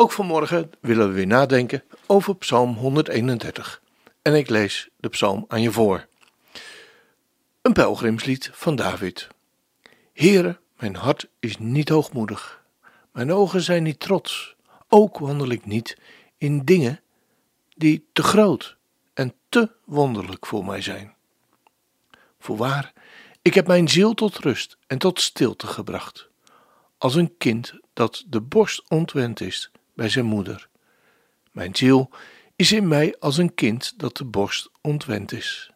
Ook vanmorgen willen we weer nadenken over Psalm 131. En ik lees de psalm aan je voor. Een pelgrimslied van David. Heere, mijn hart is niet hoogmoedig. Mijn ogen zijn niet trots. Ook wandel ik niet in dingen die te groot en te wonderlijk voor mij zijn. Voorwaar, ik heb mijn ziel tot rust en tot stilte gebracht, als een kind dat de borst ontwend is bij zijn moeder. Mijn ziel is in mij als een kind dat de borst ontwend is.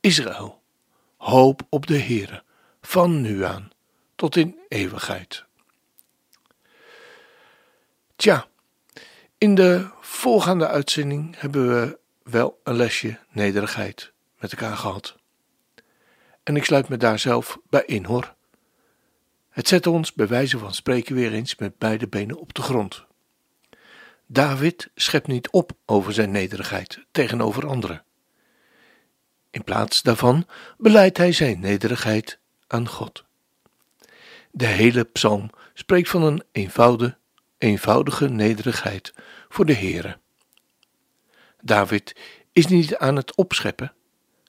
Israël, hoop op de Heere, van nu aan tot in eeuwigheid. Tja, in de volgende uitzending hebben we wel een lesje nederigheid met elkaar gehad. En ik sluit me daar zelf bij in hoor. Het zet ons bij wijze van spreken weer eens met beide benen op de grond. David schept niet op over zijn nederigheid tegenover anderen. In plaats daarvan beleidt hij zijn nederigheid aan God. De hele psalm spreekt van een eenvoudige, eenvoudige nederigheid voor de Heere. David is niet aan het opscheppen,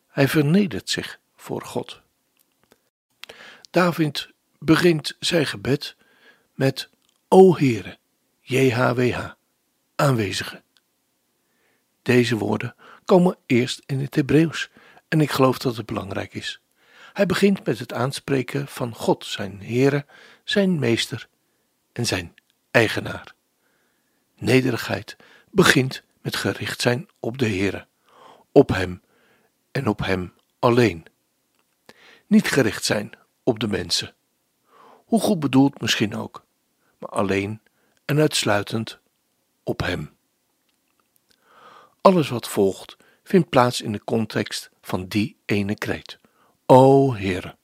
hij vernedert zich voor God. David begint zijn gebed met O Heere, JHWH, aanwezige. Deze woorden komen eerst in het Hebreeuws en ik geloof dat het belangrijk is. Hij begint met het aanspreken van God, zijn Heere, zijn Meester en zijn eigenaar. Nederigheid begint met gericht zijn op de Heere, op Hem en op Hem alleen. Niet gericht zijn op de mensen, hoe goed bedoeld misschien ook, maar alleen en uitsluitend op Hem. Alles wat volgt vindt plaats in de context van die ene kreet. O Heere.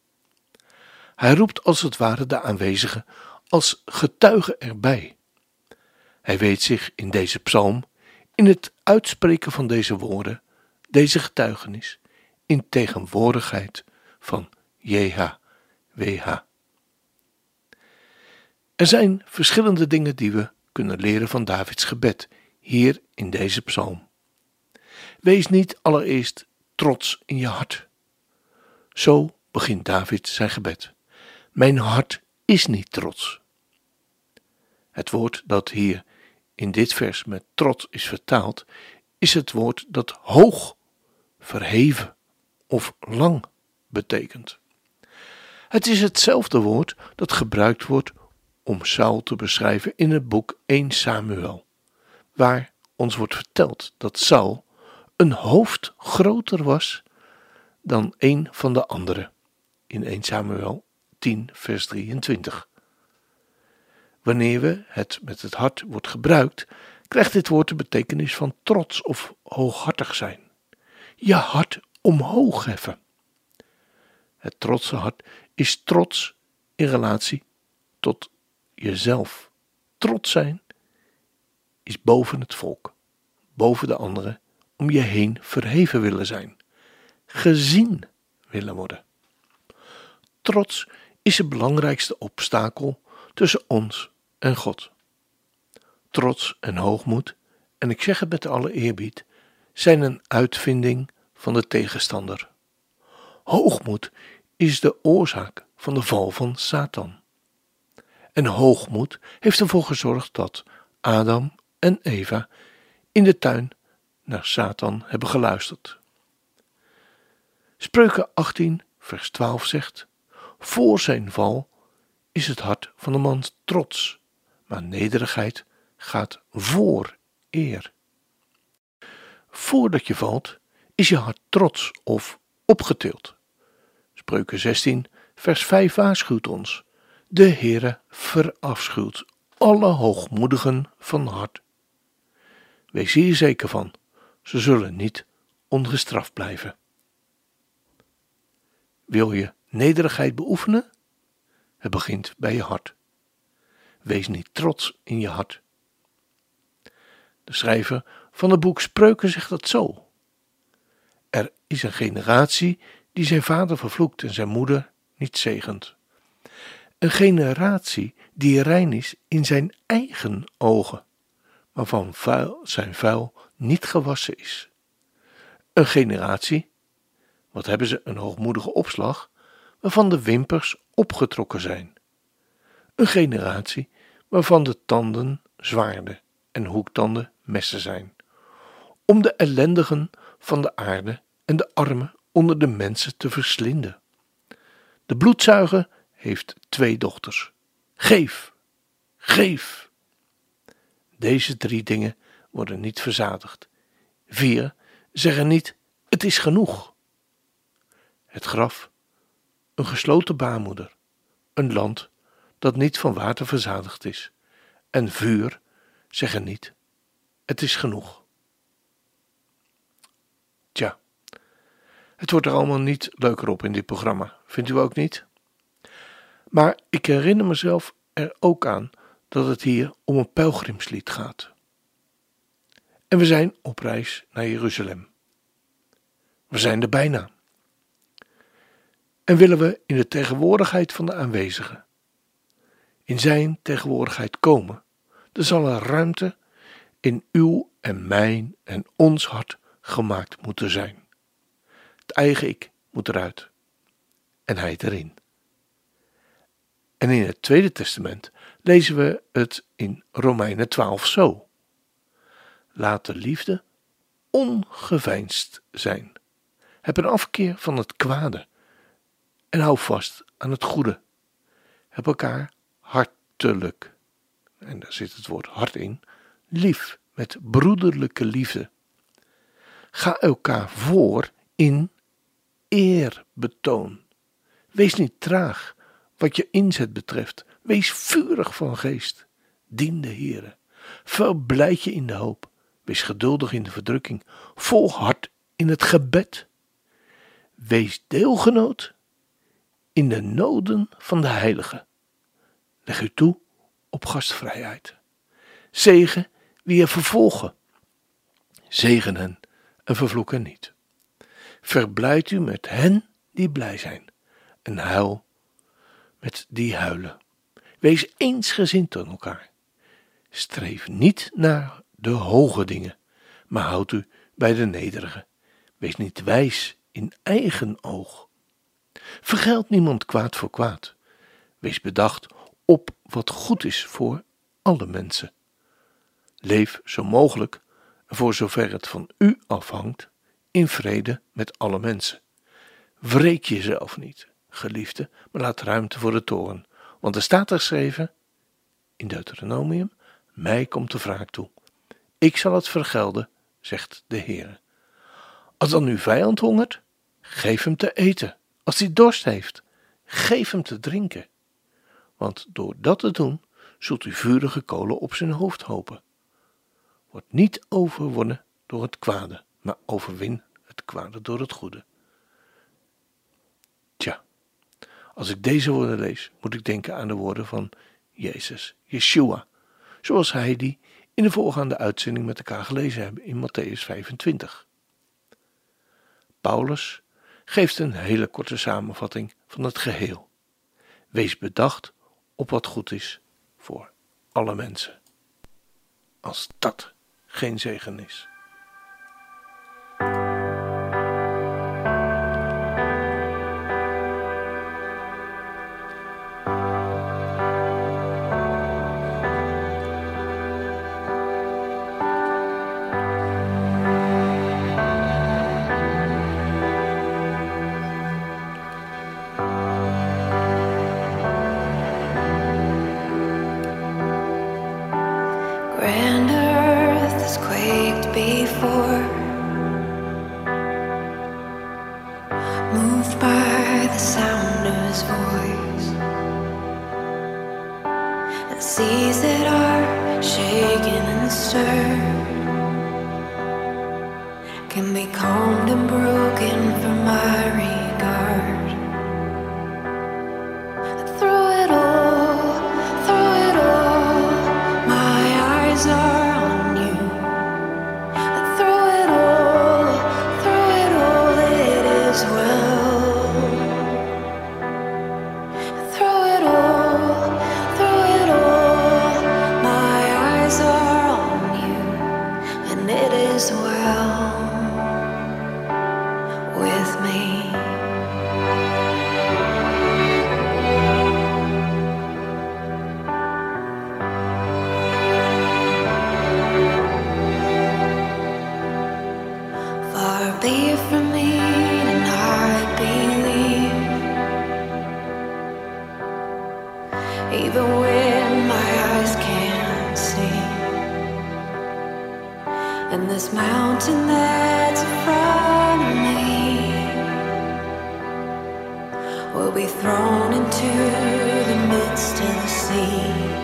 Hij roept als het ware de aanwezigen als getuige erbij. Hij weet zich in deze psalm, in het uitspreken van deze woorden, deze getuigenis, in tegenwoordigheid van JHWH. Er zijn verschillende dingen die we kunnen leren van Davids gebed hier in deze psalm. Wees niet allereerst trots in je hart. Zo begint David zijn gebed. Mijn hart is niet trots. Het woord dat hier in dit vers met trots is vertaald, is het woord dat hoog, verheven of lang betekent. Het is hetzelfde woord dat gebruikt wordt om Saul te beschrijven in het boek 1 Samuel, waar ons wordt verteld dat Saul een hoofd groter was dan een van de anderen, in 1 Samuel 10 vers 23. Wanneer we het met het hart wordt gebruikt, krijgt dit woord de betekenis van trots of hooghartig zijn. Je hart omhoog heffen. Het trotse hart is trots in relatie tot jezelf. Trots zijn is boven het volk, boven de anderen, om je heen verheven willen zijn, gezien willen worden. Trots is het belangrijkste obstakel tussen ons en God. Trots en hoogmoed, en ik zeg het met alle eerbied, zijn een uitvinding van de tegenstander. Hoogmoed is de oorzaak van de val van Satan. En hoogmoed heeft ervoor gezorgd dat Adam en Eva in de tuin naar Satan hebben geluisterd. Spreuken 18, vers 12 zegt: Voor zijn val is het hart van de man trots, maar nederigheid gaat voor eer. Voordat je valt, is je hart trots of opgetild. Spreuken 16, vers 5 waarschuwt ons: De Heere verafschuwt alle hoogmoedigen van hart. Wees hier zeker van, ze zullen niet ongestraft blijven. Wil je nederigheid beoefenen? Het begint bij je hart. Wees niet trots in je hart. De schrijver van het boek Spreuken zegt dat zo. Er is een generatie die zijn vader vervloekt en zijn moeder niet zegent. Een generatie die rein is in zijn eigen ogen, maar van vuil, zijn vuil niet gewassen is. Een generatie, wat hebben ze een hoogmoedige opslag, waarvan de wimpers opgetrokken zijn. Een generatie waarvan de tanden zwaarden en hoektanden messen zijn, om de ellendigen van de aarde en de armen onder de mensen te verslinden. De bloedzuiger heeft twee dochters. Geef, geef. Deze drie dingen worden niet verzadigd. Vier zeggen niet: het is genoeg. Het graf, een gesloten baarmoeder, een land dat niet van water verzadigd is, en vuur zeggen niet: het is genoeg. Tja, het wordt er allemaal niet leuker op in dit programma, vindt u ook niet? Maar ik herinner mezelf er ook aan dat het hier om een pelgrimslied gaat. En we zijn op reis naar Jeruzalem. We zijn er bijna. En willen we in de tegenwoordigheid van de aanwezigen, in zijn tegenwoordigheid komen, dan zal er ruimte in uw en mijn en ons hart gemaakt moeten zijn. Het eigen ik moet eruit en hij erin. En in het Tweede Testament lezen we het in Romeinen 12 zo. Laat de liefde ongeveinsd zijn. Heb een afkeer van het kwade en hou vast aan het goede. Heb elkaar hartelijk, en daar zit het woord hart in, lief met broederlijke liefde. Ga elkaar voor in eerbetoon. Wees niet traag wat je inzet betreft. Wees vurig van geest. Dien de Heere. Verblijd je in de hoop. Wees geduldig in de verdrukking. Volhard in het gebed. Wees deelgenoot in de noden van de heiligen. Leg u toe op gastvrijheid. Zegen wie je vervolgen. Zegen hen en vervloek hen niet. Verblijd u met hen die blij zijn en huil met die huilen. Wees eensgezind aan elkaar. Streef niet naar de hoge dingen, maar houd u bij de nederige. Wees niet wijs in eigen oog. Vergeld niemand kwaad voor kwaad. Wees bedacht op wat goed is voor alle mensen. Leef zo mogelijk, voor zover het van u afhangt, in vrede met alle mensen. Wreek jezelf niet geliefde, maar laat ruimte voor de toren. Want er staat er geschreven in Deuteronomium: Mij komt de wraak toe. Ik zal het vergelden, zegt de Heer. Als dan uw vijand hongert, geef hem te eten. Als hij dorst heeft, geef hem te drinken. Want door dat te doen, zult u vurige kolen op zijn hoofd hopen. Word niet overwonnen door het kwade, maar overwin het kwade door het goede. Als ik deze woorden lees, moet ik denken aan de woorden van Jezus, Yeshua, zoals hij die in de voorgaande uitzending met elkaar gelezen hebben in Matthäus 25. Paulus geeft een hele korte samenvatting van het geheel. Wees bedacht op wat goed is voor alle mensen. Als dat geen zegen is. the sound of his voice and seas that are shaking and stirred. and this mountain that's in front of me will be thrown into the midst of the sea.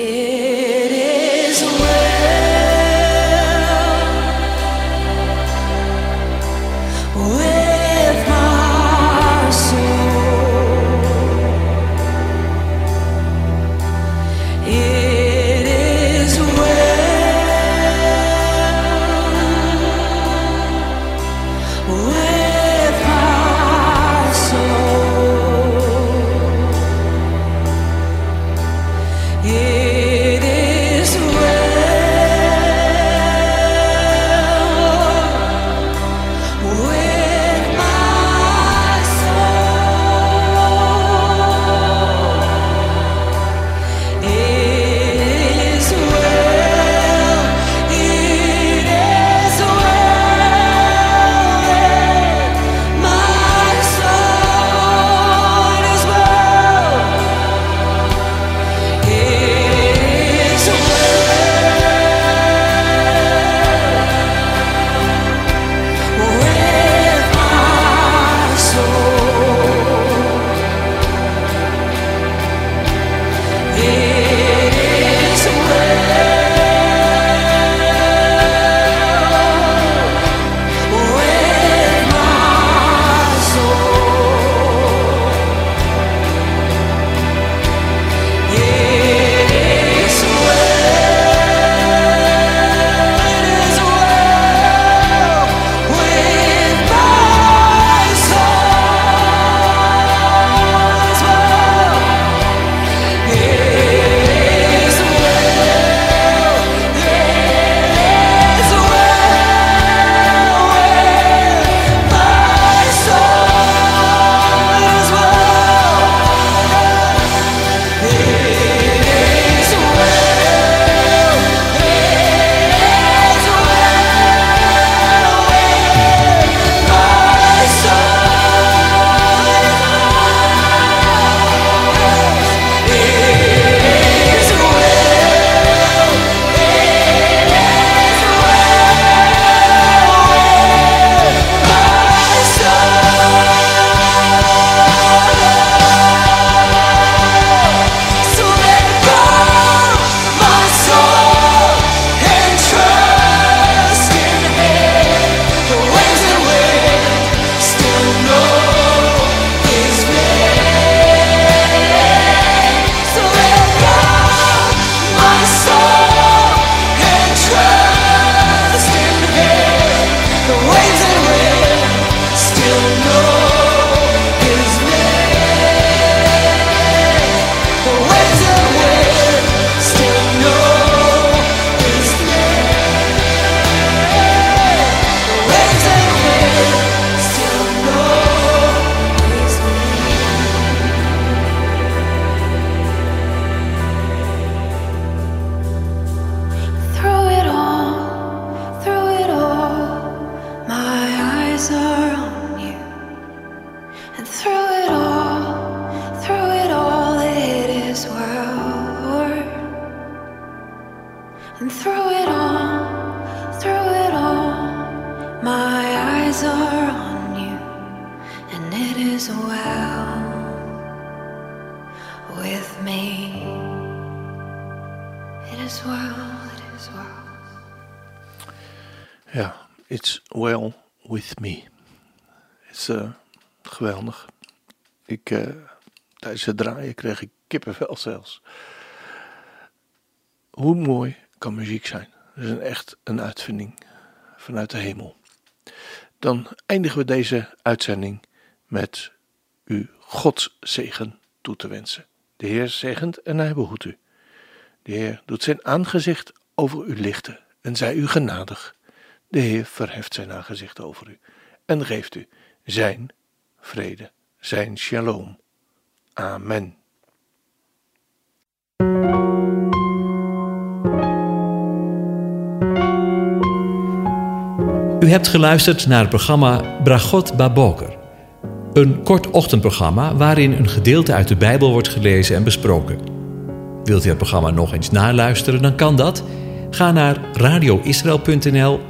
Yeah. With me. Het is eh, geweldig. Ik, eh, tijdens het draaien kreeg ik kippenvel zelfs. Hoe mooi kan muziek zijn? Het is een, echt een uitvinding vanuit de hemel. Dan eindigen we deze uitzending met u Gods zegen toe te wensen. De Heer zegent en hij behoedt u. De Heer doet zijn aangezicht over u lichten en zij u genadig. De Heer verheft zijn aangezicht over u en geeft u zijn vrede, zijn shalom. Amen. U hebt geluisterd naar het programma Bragot Baboker. Een kort ochtendprogramma waarin een gedeelte uit de Bijbel wordt gelezen en besproken. Wilt u het programma nog eens naluisteren, dan kan dat. Ga naar radioisrael.nl